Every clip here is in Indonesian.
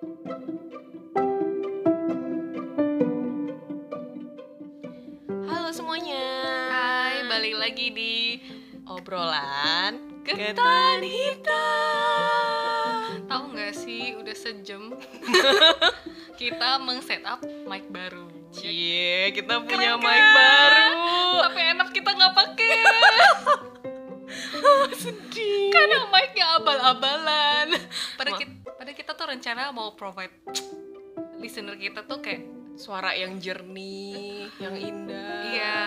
Halo semuanya. Hai, balik lagi di obrolan Ketan Hitam. Tahu nggak sih, udah sejam kita meng-setup mic baru. Cie, kita punya Keren mic kan? baru. Tapi enak kita nggak pakai. Sedih. Karena mic-nya abal-abalan. Pada Ma- kita, rencana mau provide listener kita tuh kayak Suara yang jernih, yang indah. iya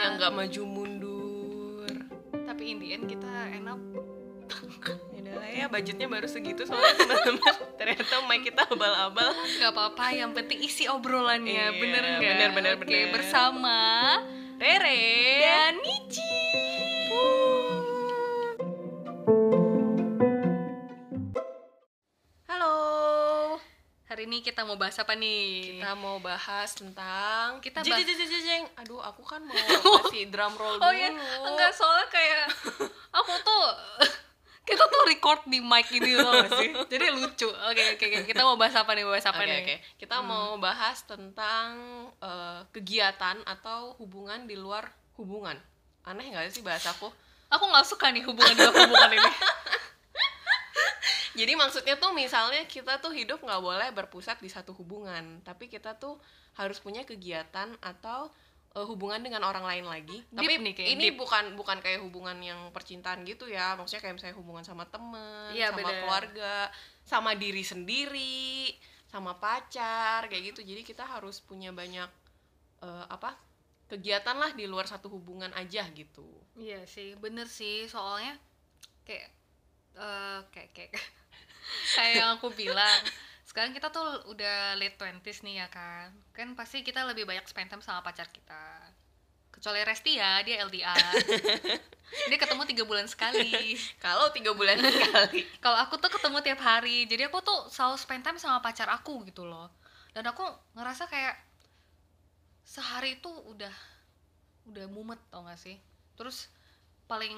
Yang nggak maju mundur. tapi in the end kita enak Yaudah lah ya, budgetnya baru segitu soalnya teman-teman. Ternyata mic kita abal-abal. nggak apa-apa yang penting isi obrolannya Iya, bener nggak bener, bener, Oke, bener. bersama Rere dan Michi hari ini kita mau bahas apa nih? Kita mau bahas tentang Kita Jeng, bah- jeng, jeng, jeng, jeng. Aduh, aku kan mau kasih drum roll oh dulu. iya enggak soalnya kayak aku tuh kita tuh record di mic ini loh sih? Jadi lucu. Oke oke oke. Kita mau bahas apa nih? Bahas apa Oke nih? oke, kita mau bahas tentang eh, kegiatan atau hubungan di luar hubungan. Aneh nggak sih bahasaku? aku? Nggak suka nih hubungan dua hubungan ini Jadi maksudnya tuh misalnya kita tuh hidup nggak boleh berpusat di satu hubungan, tapi kita tuh harus punya kegiatan atau eh, hubungan dengan orang lain lagi. tapi nih, kayak ini deep. bukan bukan kayak hubungan yang percintaan gitu ya, maksudnya kayak misalnya hubungan sama temen, Iya, sama bener. keluarga, sama diri sendiri, sama pacar kayak gitu. Jadi kita harus punya banyak eh, apa kegiatan lah di luar satu hubungan aja gitu. Iya sih, bener sih. Soalnya kayak eh kayak kayak kayak yang aku bilang. Sekarang kita tuh udah late 20s nih ya kan. Kan pasti kita lebih banyak spend time sama pacar kita. Kecuali Resti ya, dia LDR. dia ketemu tiga bulan sekali. Kalau tiga bulan sekali. Kalau aku tuh ketemu tiap hari. Jadi aku tuh selalu spend time sama pacar aku gitu loh. Dan aku ngerasa kayak sehari itu udah udah mumet tau gak sih? Terus paling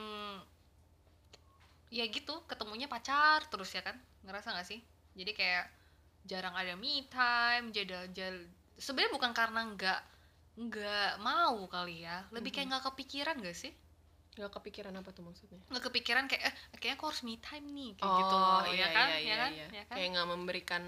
ya gitu ketemunya pacar terus ya kan? Ngerasa gak sih? Jadi kayak jarang ada me time jadi sebenarnya bukan karena nggak nggak mau kali ya. Lebih kayak nggak kepikiran gak sih? Gak kepikiran apa tuh maksudnya? nggak kepikiran kayak eh kayaknya aku harus me time nih kayak gitu. loh ya kan? ya kan? ya kan? Kayak nggak memberikan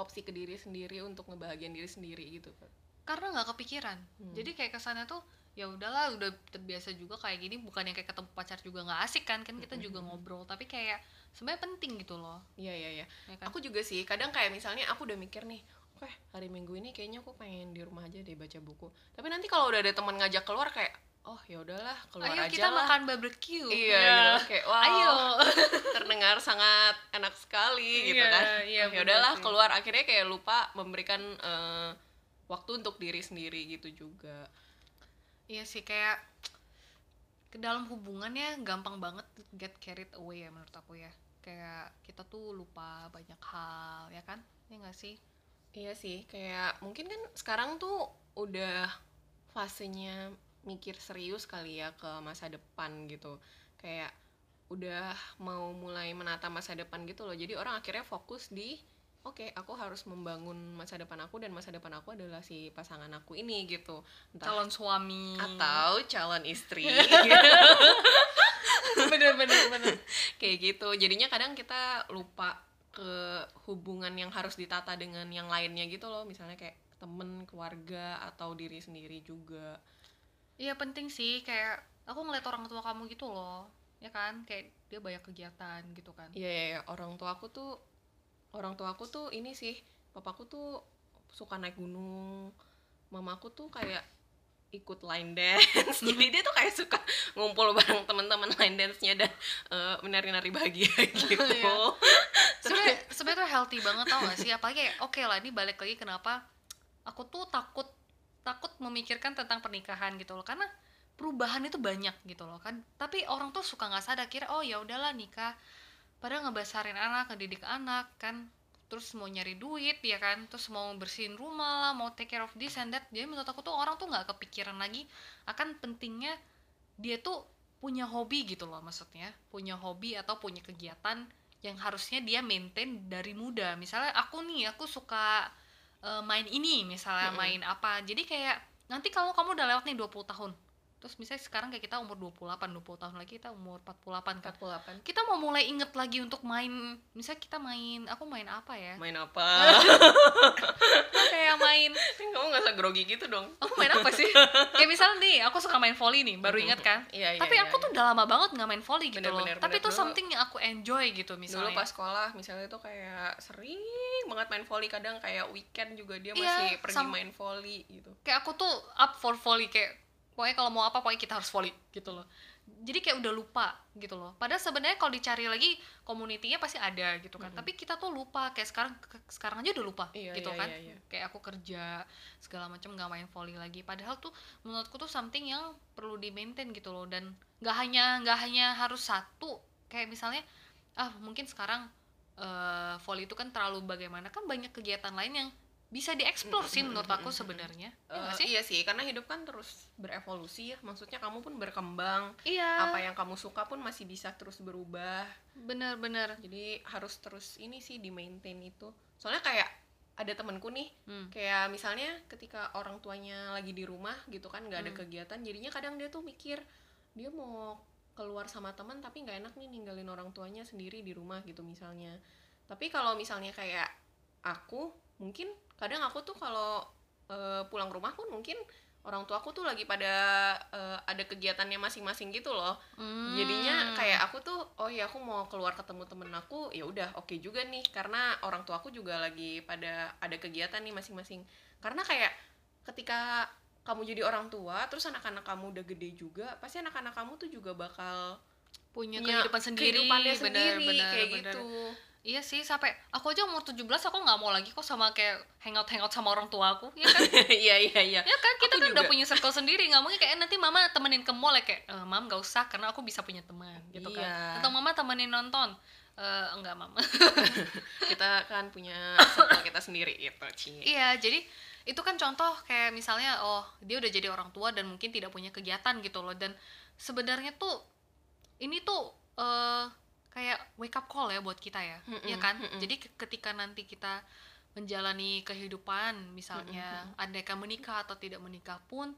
opsi ke diri sendiri untuk ngebahagiain diri sendiri gitu kan. karena nggak kepikiran. Hmm. jadi kayak kesannya tuh ya udahlah udah terbiasa juga kayak gini bukan yang kayak ketemu pacar juga nggak asik kan kan kita juga ngobrol tapi kayak sebenarnya penting gitu loh Iya iya iya. ya kan Aku juga sih kadang kayak misalnya aku udah mikir nih, oke hari Minggu ini kayaknya aku pengen di rumah aja deh baca buku. Tapi nanti kalau udah ada teman ngajak keluar kayak, oh ya udahlah keluar ayo aja kita lah. makan barbecue Iya, Ya. gitu. kayak wow, ayo terdengar sangat enak sekali gitu Iya, kan. iya, ya bener udahlah keluar akhirnya kayak lupa memberikan eh, waktu untuk diri sendiri gitu juga. Iya sih kayak ke dalam hubungannya gampang banget get carried away ya menurut aku ya kayak kita tuh lupa banyak hal ya kan ya nggak sih Iya sih, kayak mungkin kan sekarang tuh udah fasenya mikir serius kali ya ke masa depan gitu. Kayak udah mau mulai menata masa depan gitu loh. Jadi orang akhirnya fokus di oke, aku harus membangun masa depan aku dan masa depan aku adalah si pasangan aku ini gitu. Entah calon suami atau calon istri. bener bener bener kayak gitu. Jadinya kadang kita lupa ke hubungan yang harus ditata dengan yang lainnya gitu loh. Misalnya kayak temen, keluarga atau diri sendiri juga. Iya penting sih kayak aku ngeliat orang tua kamu gitu loh ya kan kayak dia banyak kegiatan gitu kan Iya, iya, iya. orang tua aku tuh orang tua aku tuh ini sih, papaku tuh suka naik gunung. Mamaku tuh kayak ikut line dance. Jadi dia tuh kayak suka ngumpul bareng teman-teman line dance-nya dan eh, menari-nari bahagia gitu. Iya. sebenarnya sebenarnya tuh healthy banget tau gak sih apalagi kayak oke lah ini balik lagi kenapa aku tuh takut takut memikirkan tentang pernikahan gitu loh karena perubahan itu banyak gitu loh kan tapi orang tuh suka nggak sadar kira oh ya udahlah nikah padahal ngebesarin anak ngedidik anak kan. Terus mau nyari duit ya kan. Terus mau bersihin rumah lah mau take care of this and that. Jadi menurut aku tuh orang tuh nggak kepikiran lagi akan pentingnya dia tuh punya hobi gitu loh maksudnya. Punya hobi atau punya kegiatan yang harusnya dia maintain dari muda. Misalnya aku nih aku suka eh, main ini misalnya main apa. Jadi kayak nanti kalau kamu udah lewat nih 20 tahun terus misalnya sekarang kayak kita umur 28 20 tahun lagi kita umur 48 kan. 48 kita mau mulai inget lagi untuk main misalnya kita main aku main apa ya? Main apa? Kayak main kamu nggak usah grogi gitu dong. Aku main apa sih? Kayak misalnya nih aku suka main volley nih baru inget kan? Iya, iya, tapi iya, aku iya. tuh udah lama banget nggak main volley gitu Bener, loh. bener, tapi bener. itu Dulu- something yang aku enjoy gitu dulu misalnya. pas sekolah misalnya tuh kayak sering banget main volley kadang kayak weekend juga dia Iya, masih pergi sam- main volley gitu. Kayak aku tuh up for volley kayak pokoknya kalau mau apa pokoknya kita harus volley gitu loh. Jadi kayak udah lupa gitu loh. Padahal sebenarnya kalau dicari lagi community-nya pasti ada gitu kan. Mm-mm. tapi kita tuh lupa kayak sekarang sekarang aja udah lupa Iya, gitu iya, kan. iya, iya. kayak aku kerja segala macam nggak main volley lagi. Padahal tuh menurutku tuh something yang perlu di maintain gitu loh. Dan nggak hanya nggak hanya harus satu kayak misalnya ah mungkin sekarang eh volley itu kan terlalu bagaimana. Kan banyak kegiatan lain yang bisa dieksplor sih menurut aku sebenarnya. Iya Eh, sih? iya sih karena hidup kan terus berevolusi ya maksudnya kamu pun berkembang. Iya. Apa yang kamu suka pun masih bisa terus berubah. Bener-bener jadi harus terus ini sih di maintain itu. Soalnya kayak ada temenku nih hmm. kayak misalnya ketika orang tuanya lagi di rumah gitu kan nggak ada Hmm. kegiatan jadinya kadang dia tuh mikir dia mau keluar sama teman tapi nggak enak nih ninggalin orang tuanya sendiri di rumah gitu misalnya. Tapi kalau misalnya kayak aku mungkin kadang aku tuh kalau eh, pulang rumah pun mungkin orang tua aku tuh lagi pada eh, ada kegiatannya masing-masing gitu loh. Hmm. jadinya kayak aku tuh oh ya aku mau keluar ketemu temen aku ya udah oke juga nih. Karena orang tua aku juga lagi pada ada kegiatan nih masing-masing. Karena kayak ketika kamu jadi orang tua terus anak-anak kamu udah gede juga pasti anak-anak kamu tuh juga bakal punya, punya kehidupan sendiri. kehidupannya bener, sendiri bener, kayak bener. gitu iya sih sampai aku aja umur 17 aku nggak mau lagi kok sama kayak hangout hangout sama orang tua aku ya kan iya iya iya ya kan kita Aku kan udah juga. punya circle sendiri nggak mungkin kayak nanti mama temenin ke mall ya kayak "Eh, mam gak usah karena aku bisa punya teman gitu kan Iya. atau mama temenin nonton Eh, enggak mama kita kan punya circle kita sendiri gitu Ci. iya jadi itu kan contoh kayak misalnya oh dia udah jadi orang tua dan mungkin tidak punya kegiatan gitu loh dan sebenarnya tuh ini tuh eh kayak wake up call ya buat kita ya Mm-mm, ya kan mm-mm. jadi ke- ketika nanti kita menjalani kehidupan misalnya andaikan menikah atau tidak menikah pun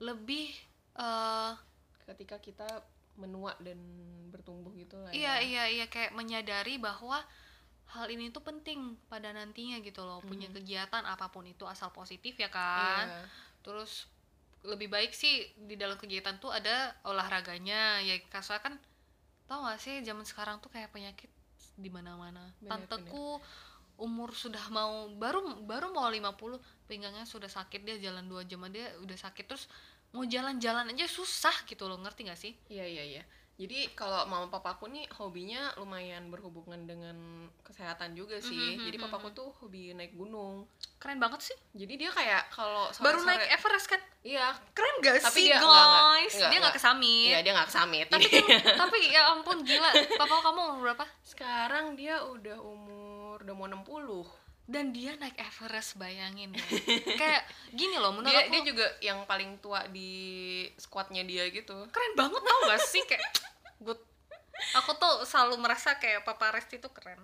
lebih eh ketika kita menua dan bertumbuh gitu lah iya ya. iya iya kayak menyadari bahwa hal ini tuh penting pada nantinya gitu loh punya Mhm. kegiatan apa pun itu asal positif ya kan Iya. terus lebih baik sih di dalam kegiatan tuh ada olahraganya ya kasar kan tau gak sih zaman sekarang tuh kayak penyakit di mana-mana. Bener, tanteku umur sudah mau baru baru mau 50 pinggangnya sudah sakit dia jalan dua jam dia udah sakit. Terus mau jalan-jalan aja susah gitu loh ngerti gak sih? Iya iya iya. Jadi kalau mama papaku nih hobinya lumayan berhubungan dengan kesehatan juga sih. Mhm, Jadi mhm, papaku tuh hobi naik gunung. keren banget sih Jadi dia kayak kalau baru naik Everest kan Iya. keren gak Tapi sih dia enggak, enggak, guys enggak, dia nggak ke summit Iya dia nggak ke summit. tapi kan tapi ya ampun gila papa kamu umur berapa sekarang dia udah umur udah mau 60. dan dia naik Everest bayangin ya. kayak gini loh menurut Dia aku dia juga yang paling tua di squadnya dia gitu. keren banget tau gak sih kayak good. Aku tuh selalu merasa kayak papa Resti tuh keren.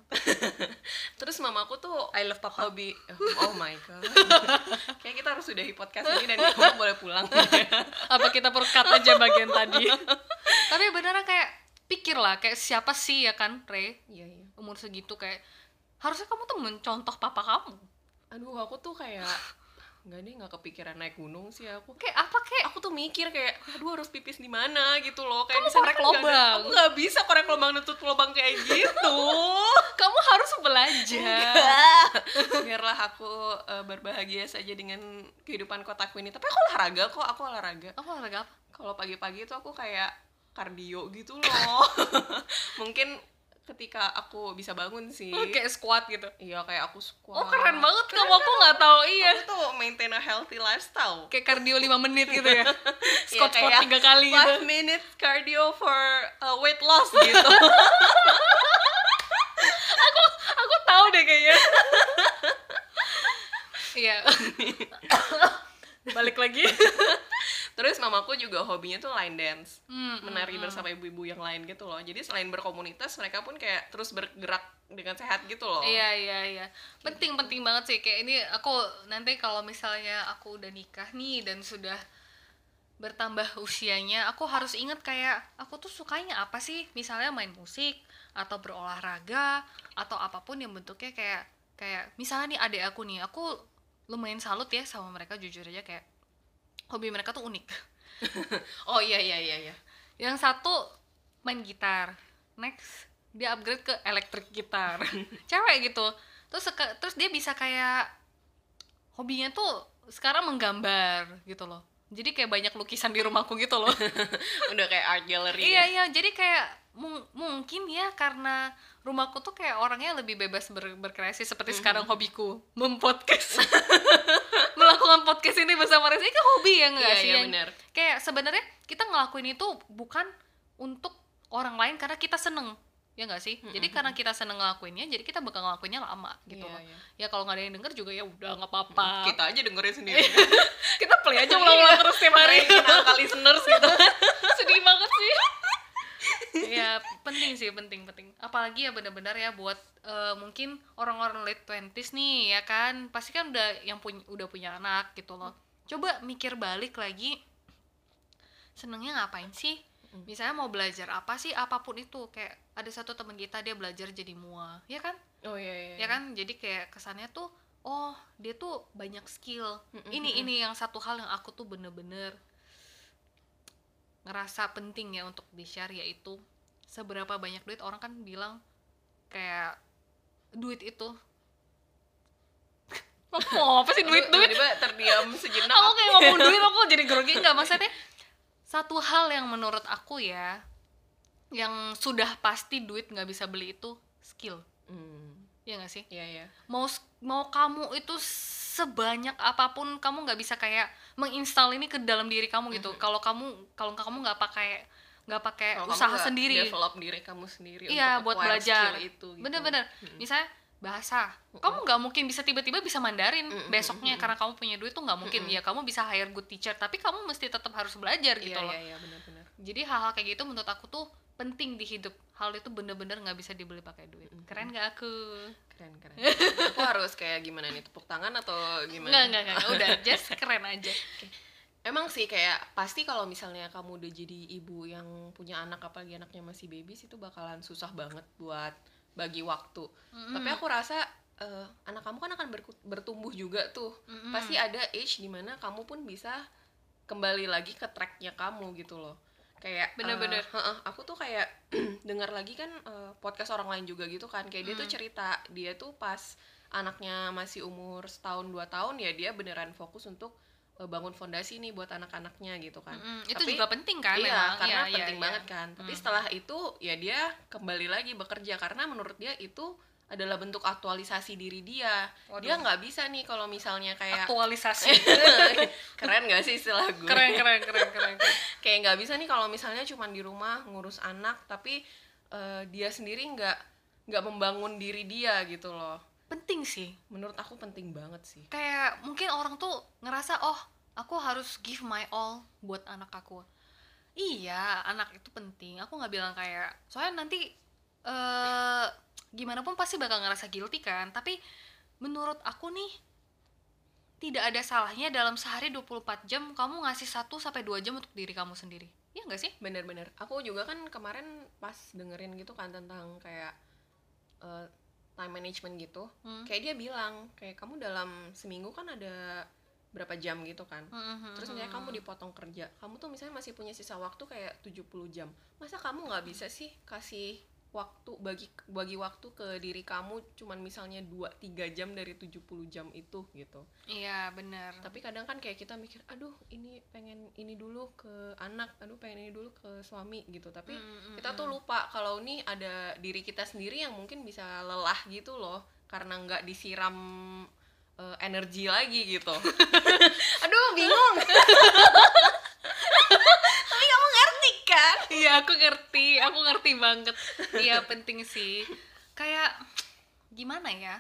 Terus mamaku tuh I love papa. Hobi. Oh my god. Kayak kita harus sudahi podcast ini dan kamu boleh pulang. apa kita perlu cut aja bagian tadi? Tapi beneran kayak pikir lah kayak siapa sih ya kan Re? Iya iya. umur segitu kayak harusnya kamu tuh mencontoh papa kamu. Aduh aku tuh kayak nggak deh nggak kepikiran naik gunung sih aku. kayak apa kayak Aku tuh mikir kayak aduh harus pipis di mana gitu loh. Kayak Kamu misalnya korek kan lubang. Aku nggak bisa korek lubang nutup lubang kayak gitu. kamu harus belajar. Biarlah aku eh, berbahagia saja dengan kehidupan kotaku ini. Tapi aku olahraga kok, aku olahraga. kamu olahraga apa Kalau pagi-pagi tuh aku kayak kardio gitu loh. Mungkin ketika aku bisa bangun sih. Oh, kayak squat gitu? Iya kayak aku squat. oh keren banget kamu. Aku nggak tahu iya. Aku tuh maintain a healthy lifestyle. kayak kardio 5 menit gitu ya? Squat squat kayak tiga kali gitu. minutes cardio for uh, weight loss gitu. aku tahu deh kayaknya. Iya. Balik lagi terus mamaku juga hobinya tuh line dance. Hmm, menari hmm, bersama ibu-ibu yang lain gitu loh. Jadi selain berkomunitas mereka pun kayak terus bergerak dengan sehat gitu loh. Iya iya iya. Penting penting banget sih. Kayak ini aku nanti kalau misalnya aku udah nikah nih dan sudah bertambah usianya, aku harus inget kayak aku tuh sukanya apa sih? Misalnya main musik atau berolahraga atau apa pun yang bentuknya kayak kayak misalnya nih adik aku nih, aku lumayan salut ya sama mereka jujur aja kayak hobi mereka tuh unik. oh iya iya iya iya Yang satu main gitar, next dia upgrade ke electric gitar, cewek gitu. Terus terus dia bisa kayak hobinya tuh sekarang menggambar gitu loh. Jadi kayak banyak lukisan di rumahku gitu loh. udah kayak art gallery iya ya. iya, jadi kayak mung- mungkin ya karena rumahku tuh kayak orangnya lebih bebas ber- berkreasi seperti sekarang hobiku mempodcast. Melakukan podcast ini bersama Reza ini kan hobi ya enggak Iya, sih? iya, Yang- benar. Kayak sebenarnya kita ngelakuin itu bukan untuk orang lain karena kita seneng ya nggak sih? Jadi karena kita seneng ngelakuinnya jadi kita bakal ngelakuinnya lama gitu Iya, loh. iya. ya kalau nggak ada yang denger juga ya udah nggak apa-apa. Kita aja dengerin sendiri. Kita play aja ulang-ulang terus tiap hari. Angka listeners gitu. Sedih banget sih. Ya penting sih penting penting. Apalagi ya benar-benar ya buat eh, mungkin orang-orang late twenties nih ya kan? Pasti kan udah yang punya udah punya anak gitu loh. Coba mikir balik lagi senengnya ngapain sih misalnya mau belajar apa sih apa pun itu kayak ada satu teman kita dia belajar jadi mua ya kan? Oh iya ya iya. kan? Jadi kayak kesannya tuh oh dia tuh banyak skill. Mm-mm, ini ini yang satu hal yang aku tuh bener-bener ngerasa penting ya untuk di share yaitu seberapa banyak duit orang kan bilang kayak duit itu. Mau apa sih duit duit? tiba terdiam sejenak. Aku kayak ngomong duit aku jadi grogi. Nggak maksudnya satu hal yang menurut aku ya yang sudah pasti duit nggak bisa beli itu skill. Hmm. ya nggak sih? Iya iya. Mau mau kamu itu sebanyak apa pun kamu nggak bisa kayak menginstal ini ke dalam diri kamu gitu. Kalau kamu kalau kamu nggak pakai nggak pakai usaha kamu nggak sendiri. develop diri kamu sendiri iya buat belajar. itu gitu. bener-bener. Misalnya bahasa. Kamu nggak mungkin bisa tiba-tiba bisa Mandarin besoknya karena kamu punya duit tuh nggak mungkin. Ya kamu bisa hire good teacher tapi kamu mesti tetap harus belajar gitu iya loh. iya iya benar-benar jadi hal-hal kayak gitu menurut aku tuh penting di hidup. Hal itu bener-bener nggak bisa dibeli pakai duit. Keren gak aku? Keren keren. Aku harus kayak gimana nih tepuk tangan atau gimana? Nggak nggak nggak. Udah just keren aja. Emang sih kayak pasti kalau misalnya kamu udah jadi ibu yang punya anak apalagi anaknya masih baby itu bakalan susah banget buat bagi waktu. Tapi aku rasa eh, anak kamu kan akan bertumbuh juga tuh. Mm-mm. Pasti ada age di mana kamu pun bisa kembali lagi ke tracknya kamu gitu loh. Kayak Bener-bener. heeh, aku tuh kayak dengar lagi kan eh, podcast orang lain juga gitu kan. Kayak dia tuh cerita dia tuh pas anaknya masih umur setahun dua tahun ya dia beneran fokus untuk bangun fondasi nih buat anak-anaknya gitu kan. Mm-mm, itu Tapi- juga penting kan iya, memang karena Iya, iya, penting iya. banget kan. Tapi setelah itu ya dia kembali lagi bekerja karena menurut dia itu adalah bentuk aktualisasi diri dia. Waduh. Dia nggak bisa nih kalau misalnya kayak aktualisasi keren gak sih istilah gue? keren keren keren keren keren. kayak nggak bisa nih kalau misalnya cuman di rumah ngurus anak tapi eh, dia sendiri nggak nggak membangun diri dia gitu loh. Penting sih Menurut aku penting banget sih. kayak mungkin orang tuh ngerasa oh aku harus give my all buat anak aku iya anak itu penting aku nggak bilang kayak soalnya nanti eh gimana pun pasti bakal ngerasa guilty kan tapi menurut aku nih tidak ada salahnya dalam sehari 24 jam kamu ngasih 1 sampai 2 jam untuk diri kamu sendiri Iya nggak sih? Bener-bener. Aku juga kan kemarin pas dengerin gitu kan tentang kayak eh, time management gitu. Hmm. Kayak dia bilang kayak kamu dalam seminggu kan ada berapa jam gitu kan. Hmm, Terus misalnya kamu dipotong kerja, kamu tuh misalnya masih punya sisa waktu kayak 70 jam. Masa kamu nggak bisa sih kasih waktu bagi bagi waktu ke diri kamu cuman misalnya 2 3 jam dari 70 jam itu gitu. Iya bener Tapi kadang kan kayak kita mikir, aduh ini pengen ini dulu ke anak, aduh pengen ini dulu ke suami gitu. Tapi Mm, mm, kita tuh lupa kalau nih ada diri kita sendiri yang mungkin bisa lelah gitu loh karena nggak disiram eh, energi lagi gitu. aduh bingung. Tapi kamu ngerti kan? Iya aku ngerti, aku ngerti banget. Iya penting sih. Kayak gimana ya?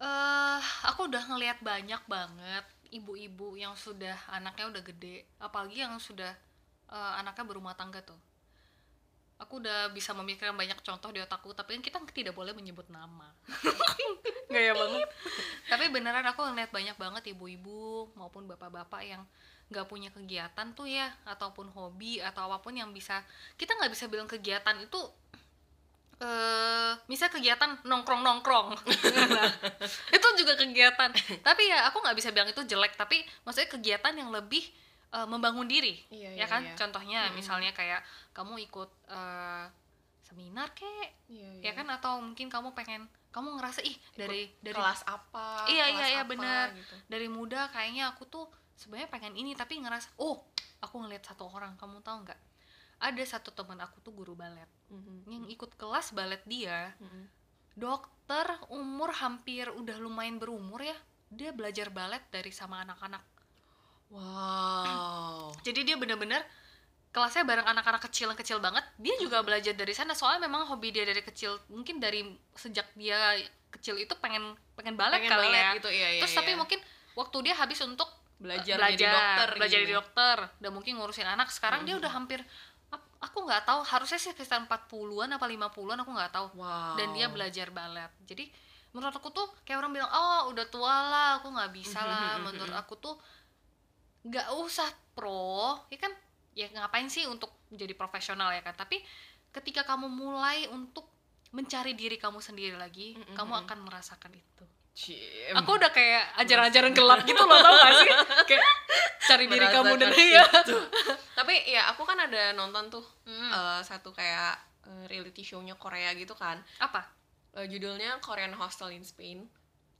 Eh, aku udah ngelihat banyak banget ibu-ibu yang sudah anaknya udah gede apalagi yang sudah eh, anaknya berumah tangga tuh aku udah bisa memikirkan banyak contoh di otakku tapi kan kita tidak boleh menyebut nama gaya banget tapi beneran aku ngeliat banyak banget ibu-ibu maupun bapak-bapak yang nggak punya kegiatan tuh ya ataupun hobi atau apa pun yang bisa kita nggak bisa bilang kegiatan itu eh misal kegiatan nongkrong nongkrong itu juga kegiatan tapi ya aku nggak bisa bilang itu jelek tapi maksudnya kegiatan yang lebih eh, membangun diri Iya, ya iya, kan iya. contohnya Mm-mm. misalnya kayak kamu ikut eh, seminar kek Iya, ya kan atau mungkin kamu pengen kamu ngerasa ih dari dari kelas apa Iya, kelas iya, iya, apa, bener. gitu. dari muda kayaknya aku tuh sebenarnya pengen ini tapi ngerasa oh aku ngeliat satu orang kamu tahu nggak? Ada satu teman aku tuh guru balet. Mhm. yang ikut kelas balet dia Mhm. dokter umur hampir udah lumayan berumur ya dia belajar balet dari sama anak-anak. Wow. Jadi dia bener-bener kelasnya bareng anak-anak kecil yang kecil banget. Dia juga belajar dari sana soalnya memang hobi dia dari kecil mungkin dari sejak dia kecil itu pengen pengen balet Pengen kali balet ya gitu iya, iya, terus tapi iya. mungkin waktu dia habis untuk belajar, belajar jadi dokter belajar gitu. jadi dokter. Dan mungkin ngurusin anak. Sekarang dia Mhm. udah hampir aku nggak tahu. Harusnya sih sekitar 40-an apa 50-an aku nggak tahu. Wow. Dan dia belajar balet jadi menurut aku tuh kayak orang bilang oh udah tua lah aku nggak bisa lah. menurut aku tuh nggak usah pro. Ya kan? Ya ngapain sih untuk jadi profesional ya kan? Tapi ketika kamu mulai untuk mencari diri kamu sendiri lagi Mm-mm. kamu akan merasakan itu Ciem. aku udah kayak ajaran-ajaran gelap gitu loh tau gak sih? Kayak cari diri kamu dan iya. itu. tapi ya aku kan ada nonton tuh Mm. eh, satu kayak eh, reality show-nya Korea gitu kan. Apa? Eh, judulnya Korean Hostel in Spain.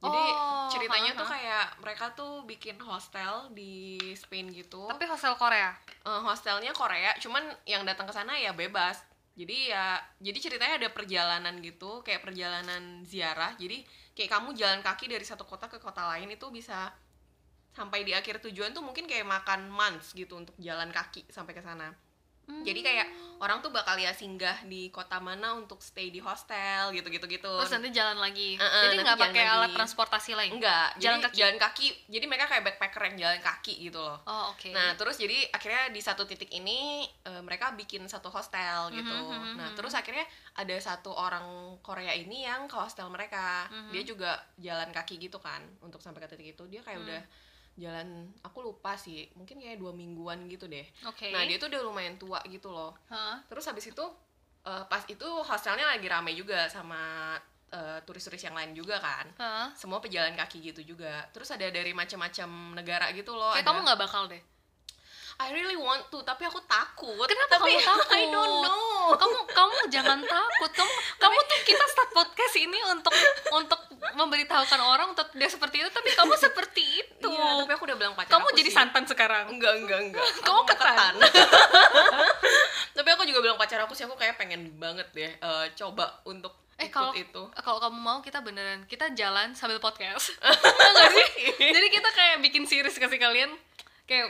Jadi Oh, ceritanya ha, tuh ha. kayak mereka tuh bikin hostel di Spain gitu. Tapi hostel Korea? Eh, hostelnya Korea cuman yang datang ke sana ya bebas. Jadi ya jadi ceritanya ada perjalanan gitu kayak perjalanan ziarah. Jadi kayak kamu jalan kaki dari satu kota ke kota lain itu bisa sampai di akhir tujuan tuh mungkin kayak makan months gitu untuk jalan kaki sampai ke sana jadi kayak orang tuh bakal ya singgah di kota mana untuk stay di hostel gitu gitu gitu terus nanti jalan lagi Eh-eh, jadi nanti nggak pakai alat lagi. transportasi lain enggak Jalan jadi kaki? jalan kaki jadi mereka kayak backpacker yang jalan kaki gitu loh oh oke Nah, terus jadi akhirnya di satu titik ini eh, mereka bikin satu hostel gitu. Mhm, mhm, Nah, mhm. terus akhirnya ada satu orang Korea ini yang ke hostel mereka. Mhm. Dia juga jalan kaki gitu kan untuk sampai ke titik itu. Dia kayak Hmm. udah jalan aku lupa sih, mungkin kayak dua mingguan gitu deh. oke Nah, dia tuh udah lumayan tua gitu loh. Hah? Terus habis itu eh, pas itu hostelnya lagi rame juga sama eh, turis-turis yang lain juga kan. Hah? Semua pejalan kaki gitu juga. Terus ada dari macam-macam negara gitu loh. kayak ada- kamu nggak bakal deh I really want to, tapi aku takut. Kenapa tapi kamu takut? I don't know. kamu kamu jangan takut kamu kamu tuh kita start podcast ini untuk untuk memberitahukan orang untuk dia seperti itu tapi kamu seperti itu Iya, tapi aku udah bilang pacar kamu jadi sih. santan sekarang Enggak, enggak, enggak. Kamu ketan. tapi aku juga bilang pacar aku sih aku kayak pengen banget deh eh, coba untuk eh ikut kalau itu. kalau kamu mau kita beneran kita jalan sambil podcast Enggak sih jadi kita kayak bikin series kasih kalian kayak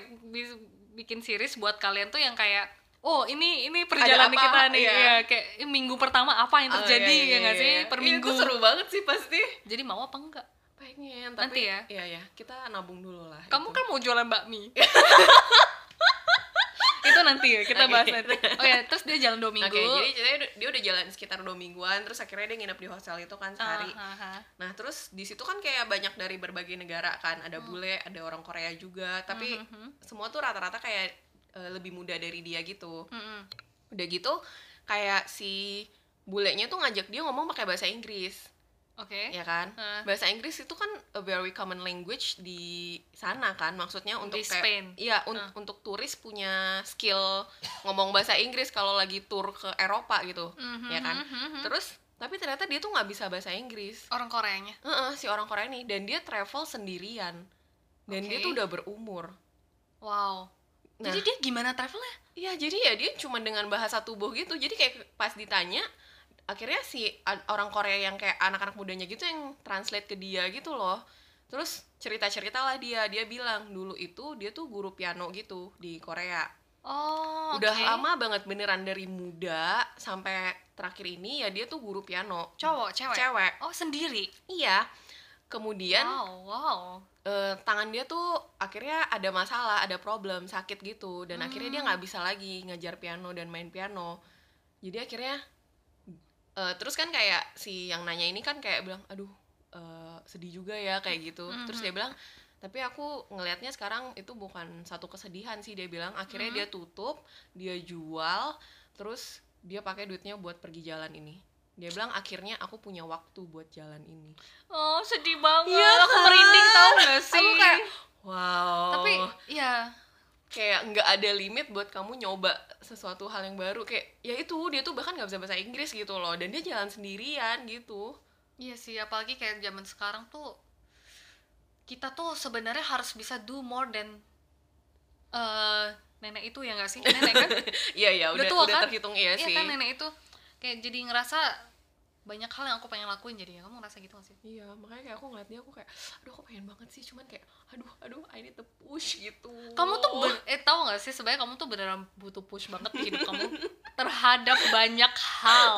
bikin series buat kalian tuh yang kayak oh ini ini perjalanan apa? kita nih Iya. ya kayak "Ih, minggu pertama apa yang Oh, terjadi iya, iya, ya nggak iya, sih iya. per Iya, minggu Itu seru banget sih pasti. jadi mau apa enggak Pengen, Nanti tapi ya? Iya, ya. Kita nabung dulu lah. kamu itu. kan mau jualan bakmi itu nanti ya kita Oke. bahas nanti oh ya terus dia jalan dua minggu Oke, jadi ceritanya dia- udah jalan sekitar dua mingguan, terus akhirnya dia nginep di hostel itu kan sehari. Ah, ah, ah. Nah, terus di situ kan kayak banyak dari berbagai negara kan, ada bule, ada orang Korea juga, tapi Mhm, mhm. semua tuh rata-rata kayak eh, lebih muda dari dia gitu. Mm-mm. Udah gitu kayak si bulenya tuh ngajak dia ngomong pakai bahasa Inggris, oke ya kan? Ah. Bahasa Inggris itu kan a very common language di sana kan, maksudnya untuk Di Spain. iya un- Ah. untuk turis punya skill ngomong bahasa Inggris kalau lagi tour ke Eropa gitu, Mhm, ya kan? mhm, mhm. Terus tapi ternyata dia tuh nggak bisa bahasa Inggris. orang Koreanya Heeh, si orang Korea ini dan dia travel sendirian dan dia Oke. tuh udah berumur wow Nah. jadi dia gimana travelnya Iya jadi ya dia cuma dengan bahasa tubuh gitu jadi kayak pas ditanya akhirnya si orang Korea yang kayak anak-anak mudanya gitu yang translate ke dia gitu loh. Terus cerita-cerita lah dia. Dia bilang dulu itu dia tuh guru piano gitu di Korea. Oh udah oke. lama banget beneran dari muda sampai terakhir ini ya dia tuh guru piano. Cowok cewek? Cewek. Oh sendiri? Iya. Kemudian wow wow. eh, tangan dia tuh akhirnya ada masalah ada problem sakit gitu. Dan akhirnya dia nggak bisa lagi ngajar piano dan main piano. Jadi akhirnya eh, terus kan kayak si yang nanya ini kan kayak bilang aduh eh, sedih juga ya kayak gitu. Terus dia bilang tapi aku ngelihatnya sekarang itu bukan satu kesedihan sih dia bilang. Akhirnya dia tutup dia jual terus dia pakai duitnya buat pergi jalan ini. Dia bilang akhirnya aku punya waktu buat jalan ini. Oh sedih banget. Iya aku kan? merinding tau gak sih? aku kayak wow. Tapi ya kayak nggak ada limit buat kamu nyoba sesuatu hal yang baru kayak ya itu dia tuh bahkan nggak bisa bahasa Inggris gitu loh dan dia jalan sendirian gitu Iya sih, apalagi kayak zaman sekarang tuh kita tuh sebenarnya harus bisa do more than eh nenek itu ya nggak sih? Nenek kan? iya iya Udah udah tua udah kan? terhitung iya, Iya sih kan nenek itu kayak jadi ngerasa banyak hal yang aku pengen lakuin jadi kamu ngerasa gitu gak sih? iya makanya kayak aku ngeliat dia aku kayak aduh aku pengen banget sih cuman kayak aduh aduh I need to push gitu Kamu tuh ben- eh tahu gak sih sebenarnya kamu tuh beneran butuh push banget di hidup kamu terhadap banyak hal.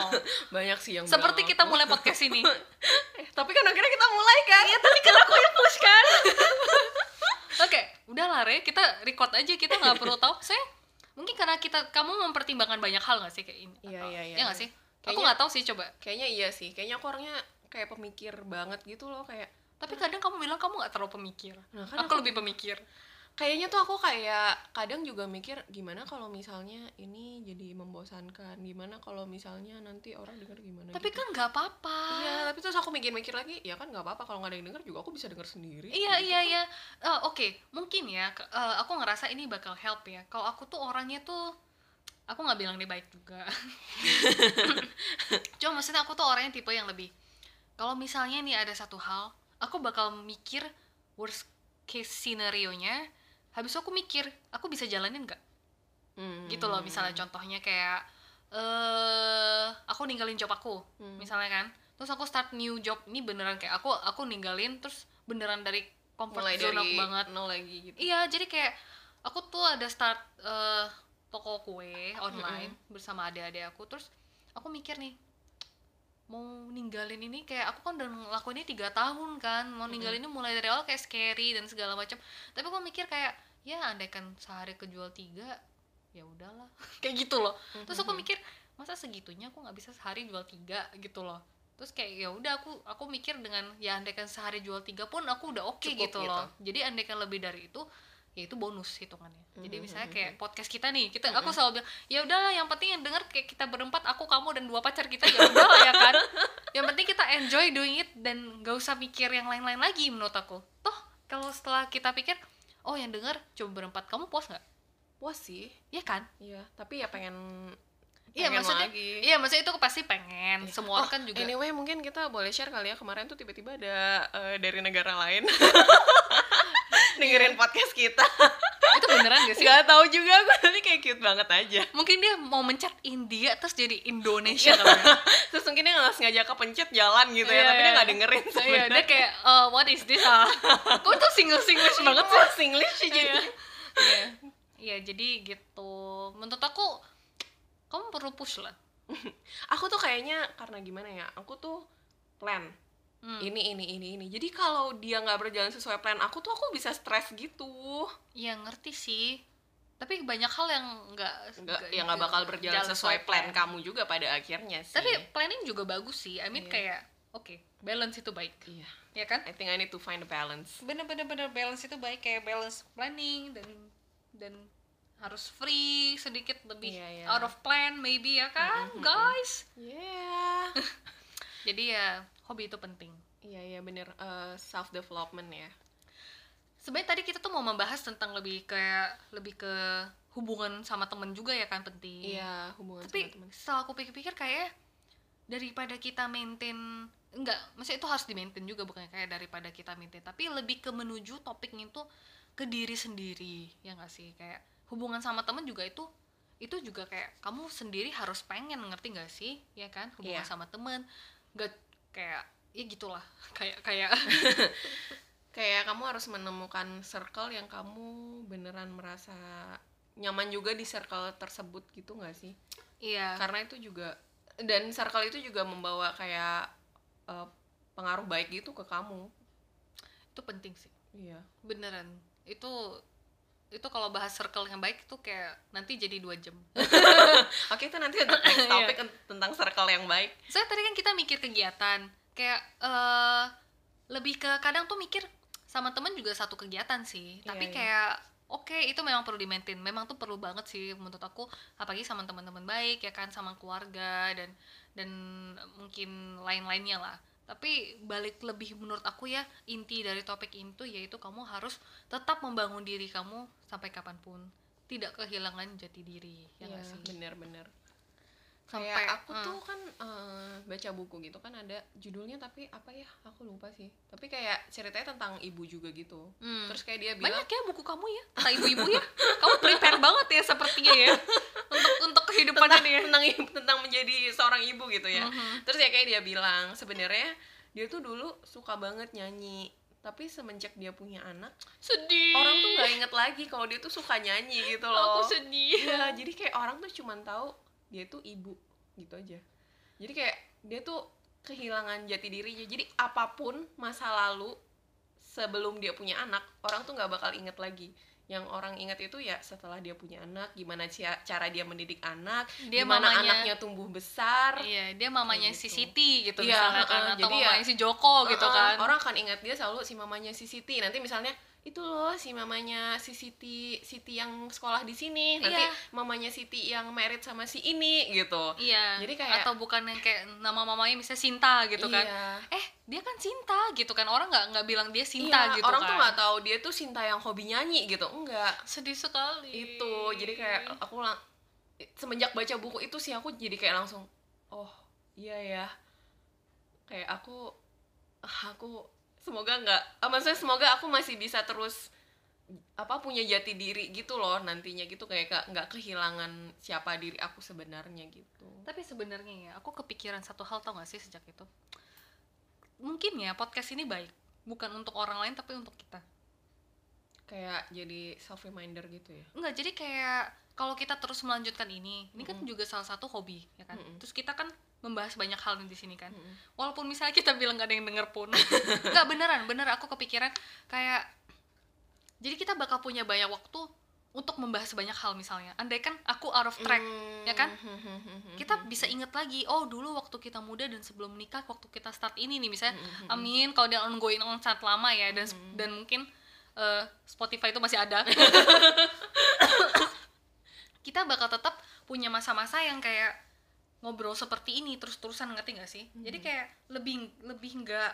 banyak sih yang Seperti kita mulai podcast ini. Eh, tapi kan akhirnya kita mulai kan Iya, tapi kan aku yang push kan. Oke, udah lah Re, kita record aja kita nggak perlu tahu. Saya mungkin karena kita kamu mempertimbangkan banyak hal gak sih kayak ini? Iya, iya, iya, Ya nggak iya. Sih? Aku Kayaknya- nggak tahu sih coba. kayaknya iya sih kayaknya aku orangnya kayak pemikir banget gitu loh kayak Tapi kadang kamu bilang kamu nggak terlalu pemikir. Nah, kan aku, aku- lebih pemikir. kayaknya tuh aku kayak kadang juga mikir gimana kalau misalnya ini jadi membosankan gimana kalau misalnya nanti orang dengar gimana Tapi gitu. kan nggak apa-apa. iya tapi terus aku mikir-mikir lagi ya kan nggak apa-apa kalau nggak ada yang dengar juga aku bisa dengar sendiri Iya gitu. iya iya. Eh, Oke, mungkin ya. eh, aku ngerasa ini bakal help ya. Kalau aku tuh orangnya tuh, aku nggak bilang dia baik juga. Cuma maksudnya aku tuh orangnya tipe yang lebih. Kalau misalnya nih ada satu hal, aku bakal mikir worst case scenario nya. Habis aku mikir, aku bisa jalanin nggak? Hmm. Gitu loh. Misalnya contohnya kayak, eh aku ninggalin job aku, Hmm. misalnya kan. Terus aku start new job. Ini beneran kayak aku aku ninggalin terus beneran dari comfort mulai zone dari aku banget. nol lagi gitu Iya, jadi kayak aku tuh ada start eh, toko kue online bersama adik-adik aku. Terus aku mikir nih, mau ninggalin ini kayak aku kan udah ngelakuin ini tiga tahun kan. Mau ninggalin ini mulai dari awal kayak scary dan segala macam. Tapi aku mikir kayak ya andaikan sehari kejual tiga, ya udahlah. kayak gitu loh. Terus aku mikir masa segitunya aku nggak bisa sehari jual tiga gitu loh. Terus kayak ya udah aku aku mikir dengan ya andaikan sehari jual tiga pun aku udah oke Cukup gitu gitu. loh. Jadi andaikan lebih dari itu ya itu bonus hitungannya. Jadi Mhm, misalnya mhm, kayak podcast kita nih, kita aku selalu bilang ya udahlah yang penting yang denger kayak kita berempat aku kamu dan dua pacar kita ya udahlah ya kan. Yang penting kita enjoy doing it dan gak usah mikir yang lain-lain lagi menurut aku. Toh kalau setelah kita pikir oh yang denger cuma berempat kamu puas nggak? puas sih Iya kan? iya tapi ya pengen Iya maksudnya lagi. iya maksudnya itu pasti pengen. Semua Oh, kan juga anyway mungkin kita boleh share kali ya kemarin tuh tiba-tiba ada eh, dari negara lain dengerin podcast kita itu beneran gak sih? nggak tahu juga aku tapi kayak cute banget aja Mungkin dia mau mencet India terus jadi Indonesia kali ya. terus mungkin dia nggak sengaja kepencet jalan gitu ya Iya, tapi dia iya. nggak dengerin Iya, sebenarnya dia kayak eh, what is this ah? Kok tuh single singlish banget sih? English sih jadi Iya. Iya, jadi gitu. Menurut aku kamu perlu push lah. aku tuh kayaknya karena gimana ya aku tuh plan Hmm. ini ini ini ini jadi kalau dia nggak berjalan sesuai plan aku tuh aku bisa stres gitu Iya, ngerti sih. Tapi banyak hal yang nggak nggak ya nggak bakal berjalan sesuai plan kamu juga pada akhirnya sih Tapi planning juga bagus sih. I mean Iya. kayak oke, balance itu baik. iya Ya kan? I think I need to find a balance bener-bener bener balance itu baik kayak balance planning dan dan harus free sedikit lebih Iya, iya. out of plan maybe ya kan guys yeah jadi ya hobi itu penting. Iya iya bener. Self development ya. Sebenarnya tadi kita tuh mau membahas tentang lebih kayak lebih ke hubungan sama temen juga ya kan penting. Iya hubungan tapi sama teman setelah aku pikir-pikir kayak daripada kita maintain enggak maksudnya itu harus di maintain juga bukan kayak daripada kita maintain tapi lebih ke menuju topiknya itu ke diri sendiri ya nggak sih? Kayak hubungan sama temen juga itu itu juga kayak kamu sendiri harus pengen ngerti nggak sih? Ya kan? Hubungan Iya. sama temen nggak kayak ya gitulah. Kayak kayak kayak kamu harus menemukan circle yang kamu beneran merasa nyaman juga di circle tersebut gitu nggak sih? Iya. Karena itu juga dan circle itu juga membawa kayak eh, pengaruh baik gitu ke kamu. Itu penting sih. Iya. Beneran. Itu itu kalau bahas circle yang baik itu kayak nanti jadi dua jam oke itu nanti untuk next Iya. topik tentang circle yang baik Soalnya tadi kan kita mikir kegiatan, kayak eh lebih ke kadang tuh mikir sama temen juga satu kegiatan sih. Iya, Tapi iya. kayak oke itu memang perlu di maintain. Memang tuh perlu banget sih menurut aku apalagi sama teman-teman baik ya kan sama keluarga dan dan mungkin lain-lainnya lah. Tapi balik lebih menurut aku ya inti dari topik itu yaitu kamu harus tetap membangun diri kamu sampai kapan pun. Tidak kehilangan jati diri ya nggak sih? bener-bener Sampai, kayak aku eh. tuh kan eh, baca buku gitu kan ada judulnya tapi apa ya? Aku lupa sih. Tapi kayak ceritanya tentang ibu juga gitu. Hmm. terus kayak dia bilang banyak ya buku kamu ya? Kata ibu-ibu ya? Kamu prepare banget ya sepertinya ya untuk untuk kehidupan tentang, ini ya tentang ibu- tentang menjadi seorang ibu gitu ya Mhm. terus ya kayak dia bilang sebenarnya dia tuh dulu suka banget nyanyi tapi semenjak dia punya anak sedih orang tuh nggak inget lagi kalau dia tuh suka nyanyi gitu loh aku sedih Iya, jadi kayak orang tuh cuman tahu dia tuh ibu gitu aja. Jadi kayak dia tuh kehilangan jati dirinya. Jadi apa pun masa lalu sebelum dia punya anak, orang tuh nggak bakal inget lagi. Yang orang inget itu ya setelah dia punya anak, gimana cara dia mendidik anak, Dia gimana mamanya- anaknya tumbuh besar. iya dia mamanya Kayak si gitu. Siti gitu Iya, misalnya kan atau jadi ya- mamanya si Joko gitu Heeh, kan Orang akan ingat dia selalu si mamanya si Siti. Nanti misalnya itu loh si mamanya si Siti Siti yang sekolah di sini. Nanti Iya. mamanya Siti yang merit sama si ini gitu. Iya. Jadi kayak- atau bukan yang kayak nama mamanya misalnya Sinta gitu kan. Iya. eh dia kan Sinta gitu kan. Orang nggak nggak bilang dia Sinta Iya, gitu orang kan. tuh nggak tahu dia tuh Sinta yang hobi nyanyi gitu. Enggak. Sedih sekali. Itu. Jadi kayak aku lang semenjak baca buku itu sih aku jadi kayak langsung oh iya ya. Kayak aku ah, aku semoga nggak ah, maksudnya semoga aku masih bisa terus apa punya jati diri gitu loh nantinya gitu kayak ke- nggak kehilangan siapa diri aku sebenarnya gitu Tapi sebenarnya ya, aku kepikiran satu hal tau gak sih sejak itu? Mungkin ya podcast ini baik, bukan untuk orang lain tapi untuk kita. kayak jadi self reminder gitu ya Enggak, jadi kayak kalau kita terus melanjutkan ini, ini kan Mm-mm. juga salah satu hobi, ya kan? Mm-mm. Terus kita kan membahas banyak hal di sini kan. Mm-mm. Walaupun misalnya kita bilang gak ada yang denger pun. Enggak beneran, bener aku kepikiran kayak jadi kita bakal punya banyak waktu untuk membahas banyak hal misalnya. Andai kan aku out of track, Hmm. ya kan? kita bisa inget lagi oh dulu waktu kita muda dan sebelum menikah waktu kita start ini nih misalnya Mm-mm. amin kalau dia ongoing on sangat lama ya dan Mhm. dan mungkin eh, Spotify itu masih ada kita bakal tetap punya masa-masa yang kayak ngobrol seperti ini terus-terusan ngerti gak sih jadi Mhm. kayak lebih lebih nggak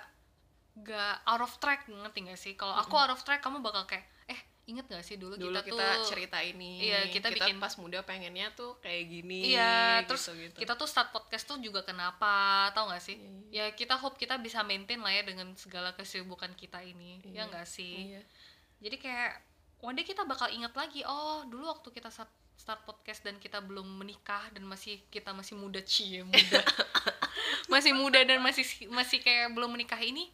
nggak out of track ngerti gak sih kalau aku out of track kamu bakal kayak eh inget gak sih dulu, dulu kita, kita, tuh cerita ini Iya, kita bikin- pas muda pengennya tuh kayak gini Iya, gitu, terus gitu. kita tuh start podcast tuh juga kenapa, tau gak sih? Iya, Ya kita hope kita bisa maintain lah ya dengan segala kesibukan kita ini, Iya. ya gak sih? iya. Jadi kayak one day kita bakal ingat lagi, oh dulu waktu kita start, start podcast dan kita belum menikah dan masih kita masih muda cie muda, masih muda dan masih masih kayak belum menikah ini,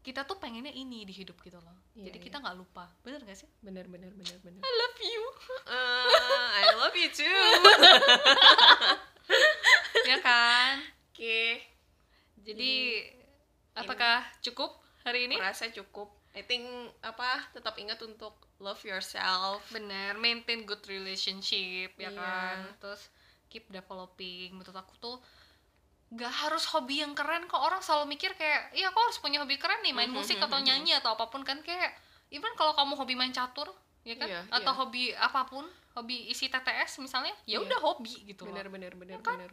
kita tuh pengennya ini di hidup gitu loh. Iya, Jadi iya. kita nggak lupa, bener gak sih? benar benar benar benar I love you. Eh, I love you too ya kan? oke Jadi apakah cukup hari ini? merasa cukup I think apa tetap ingat untuk love yourself bener maintain good relationship ya Iya. kan terus keep developing menurut aku tuh nggak harus hobi yang keren kok orang selalu mikir kayak iya aku harus punya hobi keren nih main Mhm, musik mhm, atau mhm. nyanyi atau apa pun kan kayak even kalau kamu hobi main catur ya kan Iya, atau iya. hobi apa pun hobi isi TTS misalnya ya Iya. udah hobi gitu benar loh benar benar kan? benar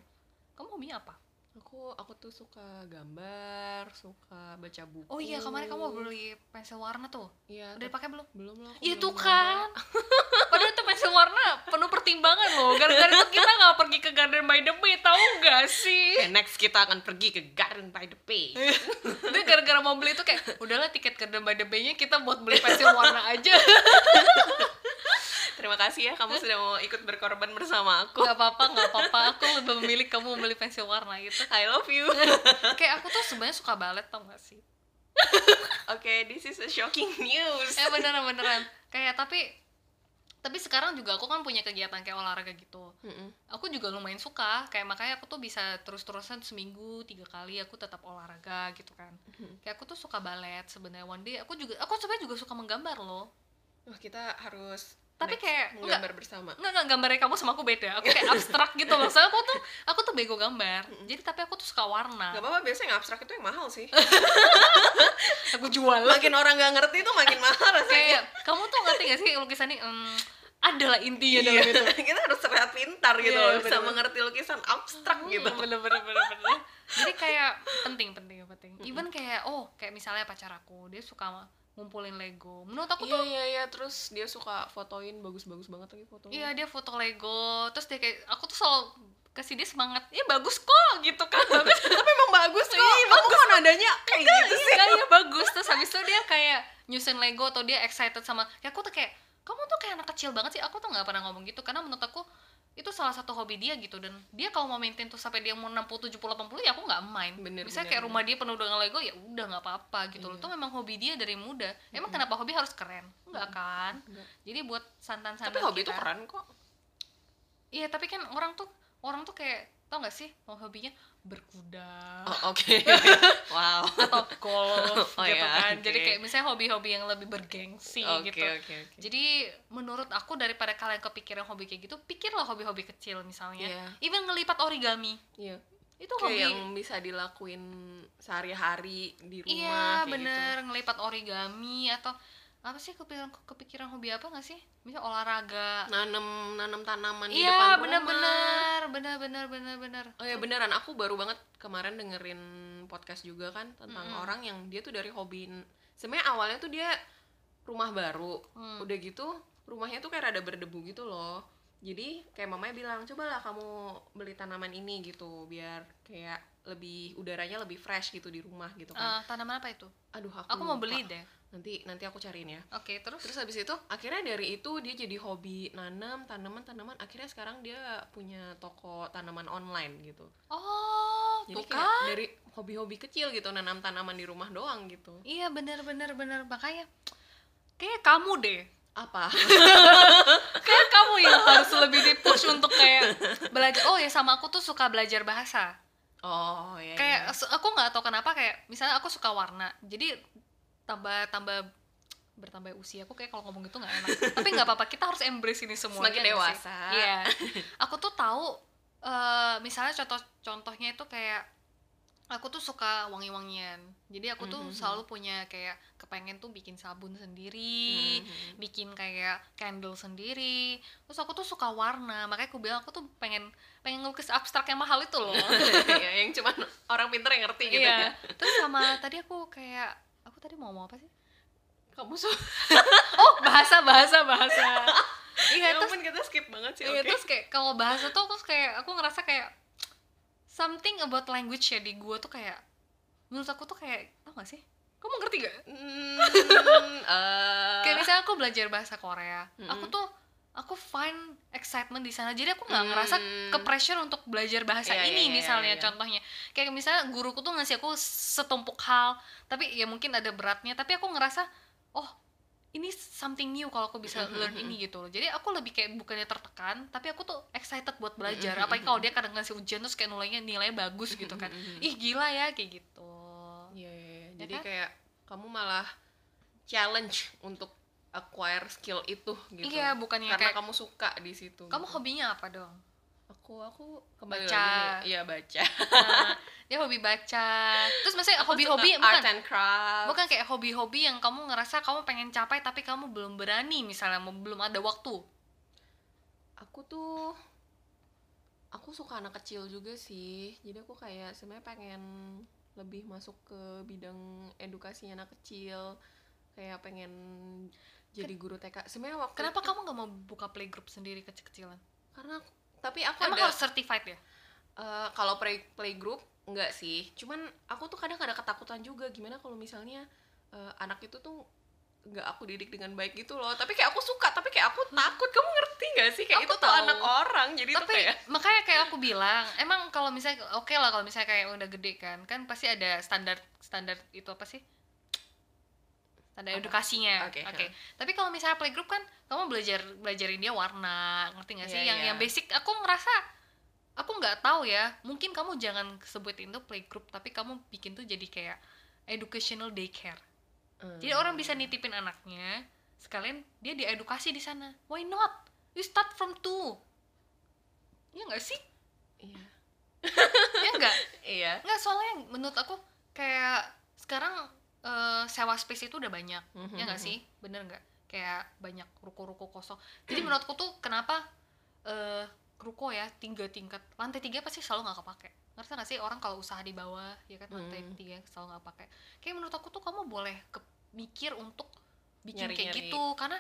kamu hobinya apa aku aku tuh suka gambar suka baca buku oh iya kemarin kamu beli pensil warna tuh iya udah dipakai belum belum loh Iya belum tuh kan. Padahal itu pensil warna penuh pertimbangan loh. Gara-gara itu kita nggak pergi ke Garden by the Bay, tahu nggak sih? Oke, next kita akan pergi ke Garden by the Bay Dia gara-gara mau beli itu kayak udahlah tiket Garden by the Bay-nya kita buat beli pensil warna aja. terima kasih ya kamu sudah mau ikut berkorban bersama aku Gak apa-apa, nggak apa-apa. Aku lebih memilih kamu membeli pensil warna gitu. I love you Kayak aku tuh sebenarnya suka balet tau gak sih? Oke, this is a shocking news. Eh beneran beneran. Kayak tapi tapi sekarang juga aku kan punya kegiatan kayak olahraga gitu Mm-mm. aku juga lumayan suka kayak makanya aku tuh bisa terus-terusan seminggu tiga kali aku tetap olahraga gitu kan Mhm. kayak aku tuh suka balet sebenarnya one day aku juga aku sebenarnya juga suka menggambar loh Wah, kita harus Tapi next kayak- menggambar bersama. nggak nggak gambarnya kamu sama aku beda aku kayak abstrak gitu loh. Soalnya aku tuh aku tuh bego gambar. Jadi tapi aku tuh suka warna. Gak apa-apa, biasanya yang abstrak itu yang mahal sih. Aku jual. Makin orang gak ngerti tuh makin mahal rasanya. Kayak kamu tuh ngerti gak sih lukisan ini? Hmm, ada lah intinya dalam itu kita harus terlihat pintar gitu Iya, loh, bisa bener. mengerti lukisan abstrak gitu. Hmm, bener bener bener bener. Jadi kayak penting penting penting. Even kayak oh kayak misalnya pacar aku dia suka ngumpulin Lego. Menurut aku Iya tuh iya iya, terus dia suka fotoin bagus-bagus banget lagi fotonya. Iya dia foto Lego. Terus dia kayak aku tuh selalu kasih dia semangat ya bagus kok gitu kan. Bagus Tapi emang bagus kok, Iya, kamu kok nadanya kayak gitu sih? Iya, iya bagus. Terus habis itu dia kayak nyusun Lego atau dia excited sama kayak aku tuh kayak kamu tuh kayak anak kecil banget sih. Aku tuh nggak pernah ngomong gitu karena menurut aku itu salah satu hobi dia gitu dan dia kalau mau maintain tuh sampai dia mau 60 70 80 ya aku nggak main. Bener, misalnya bener, kayak rumah dia penuh dengan Lego ya udah nggak apa-apa gitu loh. Iya. itu memang hobi dia dari muda. Emang kenapa hobi harus keren? Enggak kan? Enggak. jadi buat santan-santan Tapi hobi itu kita- keren kok. Iya tapi kan orang tuh orang tuh kayak tau gak sih mau hobinya? Berkuda. Oh oke. Wow. Atau golf Oh, gitu ya, kan. Oke. jadi kayak misalnya hobi-hobi yang lebih bergengsi Oke gitu. oke oke. Jadi menurut aku daripada kalian kepikiran hobi kayak gitu pikirlah hobi-hobi kecil misalnya. Iya. even ngelipat origami. Iya. Itu Kayak hobi. yang bisa dilakuin sehari-hari di rumah iya kayak gitu. bener. Ngelipat origami atau apa sih kepikiran kepikiran hobi apa gak sih misal olahraga Nanem nanem tanaman di iya depan bener rumah bener bener bener bener bener Oh ya beneran, aku baru banget kemarin dengerin podcast juga kan tentang Mm-mm. orang yang dia tuh dari hobi sebenarnya awalnya tuh dia rumah baru, Hmm. udah gitu rumahnya tuh kayak rada berdebu gitu loh. Jadi kayak mamanya bilang cobalah kamu beli tanaman ini gitu biar kayak lebih udaranya lebih fresh gitu di rumah gitu kan. Eh, tanaman apa itu Aduh aku, aku mau lupa. beli deh Nanti nanti aku cariin ya. oke terus Terus habis itu akhirnya dari itu dia jadi hobi nanam tanaman-tanaman. Akhirnya sekarang dia punya toko tanaman online gitu. oh Jadi tuh kayak kan dari hobi-hobi kecil gitu nanam tanaman di rumah doang gitu. Iya bener bener bener makanya kayak kamu deh Apa? kayak kamu yang harus lebih di push untuk kayak belajar oh ya sama aku tuh suka belajar bahasa Oh iya. kayak iya. aku nggak tahu kenapa kayak misalnya aku suka warna jadi tambah tambah bertambah usia aku kayak kalau ngomong gitu nggak enak tapi nggak apa-apa kita harus embrace ini semua Semakin dewasa. iya aku tuh tahu eh, misalnya contoh contohnya itu kayak aku tuh suka wangi-wangian jadi aku tuh Mhm. selalu punya kayak kepengen tuh bikin sabun sendiri Mhm. bikin kayak candle sendiri terus aku tuh suka warna makanya aku bilang aku tuh pengen pengen ngelukis abstrak yang mahal itu loh Iya, yang cuman orang pinter yang ngerti gitu iya ya. terus sama tadi aku kayak aku tadi mau ngomong apa sih Kamu so oh bahasa bahasa bahasa iya ya terus kita skip banget sih. iya oke. terus kayak kalau bahasa tuh terus kayak aku ngerasa kayak something about language ya di gua tuh kayak menurut aku tuh kayak tau gak sih kamu ngerti gak Hmm, eh, kayak misalnya aku belajar bahasa Korea Mm-mm. aku tuh aku find excitement di sana jadi aku nggak Hmm. ngerasa ke pressure untuk belajar bahasa Iya, ini iya, misalnya iya. contohnya kayak misalnya guruku tuh ngasih aku setumpuk hal tapi ya mungkin ada beratnya tapi aku ngerasa oh ini something new kalau aku bisa learn ini gitu loh jadi aku lebih kayak bukannya tertekan tapi aku tuh excited buat belajar apalagi kalau dia kadang ngasih ujian terus kayak nilainya nilainya bagus gitu kan ih gila ya kayak gitu Iya, iya, iya. Ya Jadi kan? kayak kamu malah challenge untuk acquire skill itu gitu. iya bukannya Karena kayak kamu suka di situ. kamu gitu. hobinya apa dong Aku aku kembali Baca. Iya, baca. Nah, dia hobi baca terus maksudnya Aku hobi-hobi suka bukan art and craft. bukan kayak hobi-hobi yang kamu ngerasa kamu pengen capai tapi kamu belum berani misalnya mau- belum ada waktu Aku tuh aku suka anak kecil juga sih. Jadi aku kayak sebenarnya pengen lebih masuk ke bidang edukasi anak kecil. Kayak pengen jadi guru TK. Sebenarnya waktu kenapa itu- kamu nggak mau buka playgroup sendiri kecil-kecilan Karena aku- tapi aku emang ada harus certified ya? Eh, kalau play playgroup enggak sih. Cuman aku tuh kadang ada ketakutan juga gimana kalau misalnya eh, anak itu tuh nggak aku didik dengan baik gitu loh. Tapi kayak aku suka tapi kayak aku takut. Kamu ngerti gak sih? Kayak Aku itu tuh anak orang. Jadi tuh tapi kayak makanya kayak aku bilang emang kalau misalnya oke lah kalau misalnya kayak udah gede kan kan pasti ada standar standar itu apa sih Apa? edukasinya Oke, oke. ha. tapi kalau misalnya playgroup kan kamu belajar belajarin dia warna ngerti nggak sih? Iya, yang iya. yang basic aku ngerasa aku nggak tahu ya. Mungkin kamu jangan sebutin itu playgroup tapi kamu bikin tuh jadi kayak educational daycare. Jadi orang bisa nitipin anaknya sekalian dia diedukasi di sana. Why not? You start from two. Ya nggak sih? Iya. Ya nggak? Iya. Nggak soalnya menurut aku kayak sekarang eh, sewa space itu udah banyak Mhm, ya nggak mhm. sih? Bener nggak? Kayak banyak ruko-ruko kosong. Jadi menurutku tuh kenapa eh ruko ya tiga tingkat lantai tiga pasti selalu nggak kepake. Ngerti nggak sih? Orang kalau usaha di bawah ya kan lantai Hmm. tiga selalu nggak pakai kayak menurut aku tuh kamu boleh ke- mikir untuk bikin kayak Nyari-nyari. gitu. Karena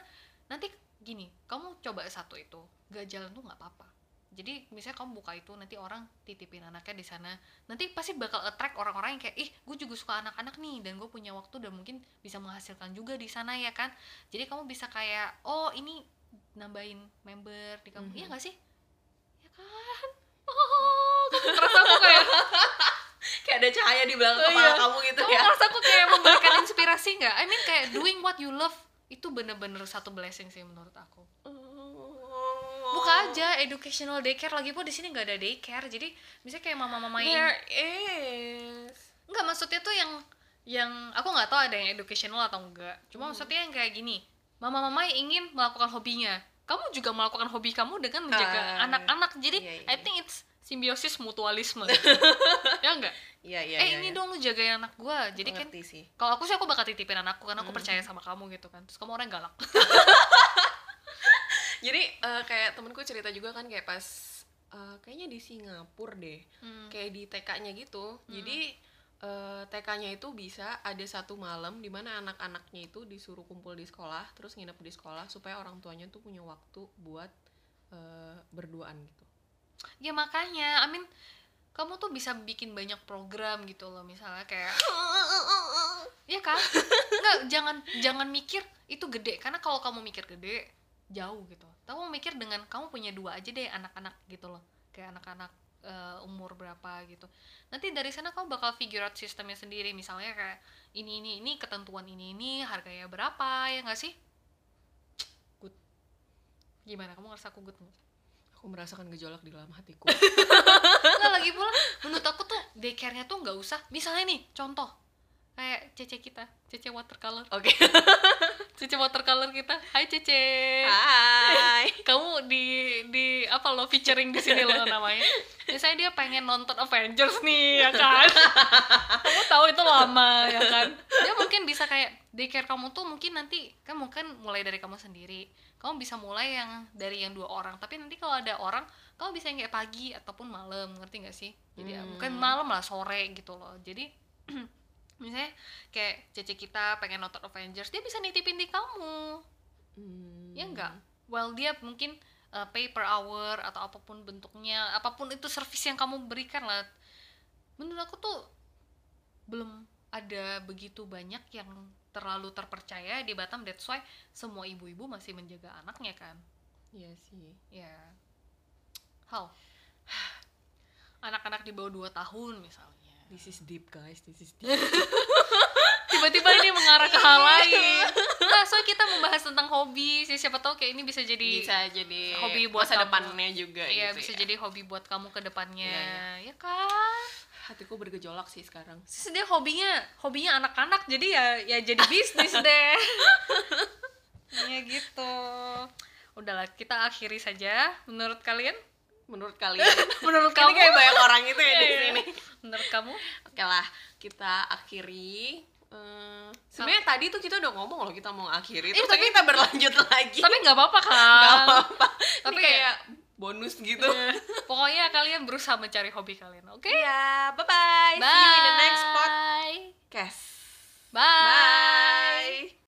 nanti gini kamu coba satu itu gak jalan tuh nggak apa-apa jadi misalnya kamu buka itu nanti orang titipin anaknya di sana. Nanti pasti bakal attract orang-orang yang kayak ih gue juga suka anak-anak nih dan gue punya waktu dan mungkin bisa menghasilkan juga di sana ya kan? Jadi kamu bisa kayak oh ini nambahin member di kamu. Mhm. iya gak sih? Ya kan? Oh kamu ngerasa aku kayak kayak ada cahaya di belakang Oh, kepala iya. kamu gitu kamu ya. ngerasa aku kayak memberikan inspirasi nggak? I mean kayak doing what you love itu bener-bener satu blessing sih menurut aku buka aja educational daycare lagi pun di sini nggak ada daycare jadi misalnya kayak mama-mama yang there is Enggak maksudnya tuh yang yang aku nggak tahu ada yang educational atau enggak. Cuma Hmm. maksudnya yang kayak gini. Mama-mama yang ingin melakukan hobinya. Kamu juga melakukan hobi kamu dengan menjaga Ah, anak-anak. Jadi iya, iya. I think it's simbiosis mutualisme. ya enggak? iya iya eh iya, ini iya. dong lu jagain anak gua. Jadi kan kalau aku sih aku bakal titipin anakku karena aku Hmm. percaya sama kamu gitu kan. Terus kamu orang galak. jadi eh, kayak temenku cerita juga kan kayak pas eh, kayaknya di Singapura deh Hmm. kayak di TK-nya gitu jadi eh, TK-nya itu bisa ada satu malam di mana anak-anaknya itu disuruh kumpul di sekolah terus nginep di sekolah supaya orang tuanya tuh punya waktu buat eh, berduaan gitu Ya makanya, I mean kamu tuh bisa bikin banyak program gitu loh misalnya kayak Iya kan? Nggak, jangan jangan mikir itu gede karena kalau kamu mikir gede jauh gitu. Kamu mikir dengan kamu punya dua aja deh anak-anak gitu loh. Kayak anak-anak eh, umur berapa gitu. Nanti dari sana kamu bakal figure out sistemnya sendiri. Misalnya kayak ini ini ini ketentuan ini ini harganya berapa ya nggak sih? Good. Gimana kamu ngerasa aku good nggak? aku merasakan gejolak di dalam hatiku Nggak lagi pula menurut aku tuh daycare-nya tuh nggak usah. Misalnya nih contoh kayak Cece kita, Cece watercolor. oke Cece watercolor kita. Hai Cece. hai Kamu di di apa lo featuring di sini lo namanya. Misalnya dia pengen nonton Avengers nih ya kan. kamu tahu itu lama ya kan. Dia mungkin bisa kayak daycare kamu tuh mungkin nanti kan mungkin mulai dari kamu sendiri. Kamu bisa mulai yang dari yang dua orang, tapi nanti kalau ada orang, kamu bisa yang kayak pagi ataupun malam, ngerti nggak sih? Jadi ya, Hmm. bukan malam lah, sore gitu loh. Jadi misalnya kayak cece kita pengen nonton Avengers, dia bisa nitipin di kamu. Hmm. ya enggak well dia mungkin uh, pay per hour atau apa pun bentuknya apa pun itu service yang kamu berikan lah. Menurut aku tuh belum ada begitu banyak yang terlalu terpercaya di Batam. That's why semua ibu-ibu masih menjaga anaknya kan. Iya sih. Ya. How anak-anak di bawah 2 tahun misalnya this is deep guys. This is deep. Tiba-tiba ini mengarah ke hal lain. Nah soalnya kita membahas tentang hobi sih. Siapa tahu kayak ini bisa jadi bisa jadi hobi buat masa kamu. depannya juga Iya gitu bisa ya. jadi hobi buat kamu ke depannya. Iya, ya kan? Hatiku bergejolak sih sekarang. Terus dia hobinya hobinya anak-anak. Jadi ya ya jadi bisnis deh. Ya gitu. Udahlah kita akhiri saja. Menurut kalian menurut kalian? Menurut ini kamu kayak banyak orang itu ya di Iya, iya. sini. Menurut kamu? Oke lah kita akhiri. Eh, sebenarnya tadi tuh kita udah ngomong loh kita mau akhiri. Eh, terus tapi- kita berlanjut lagi. Tapi nggak apa-apa kan Gak apa-apa. Tapi tapi kayak bonus gitu. Iya. pokoknya kalian berusaha mencari hobi kalian oke? Ya bye bye see you in the next podcast. Bye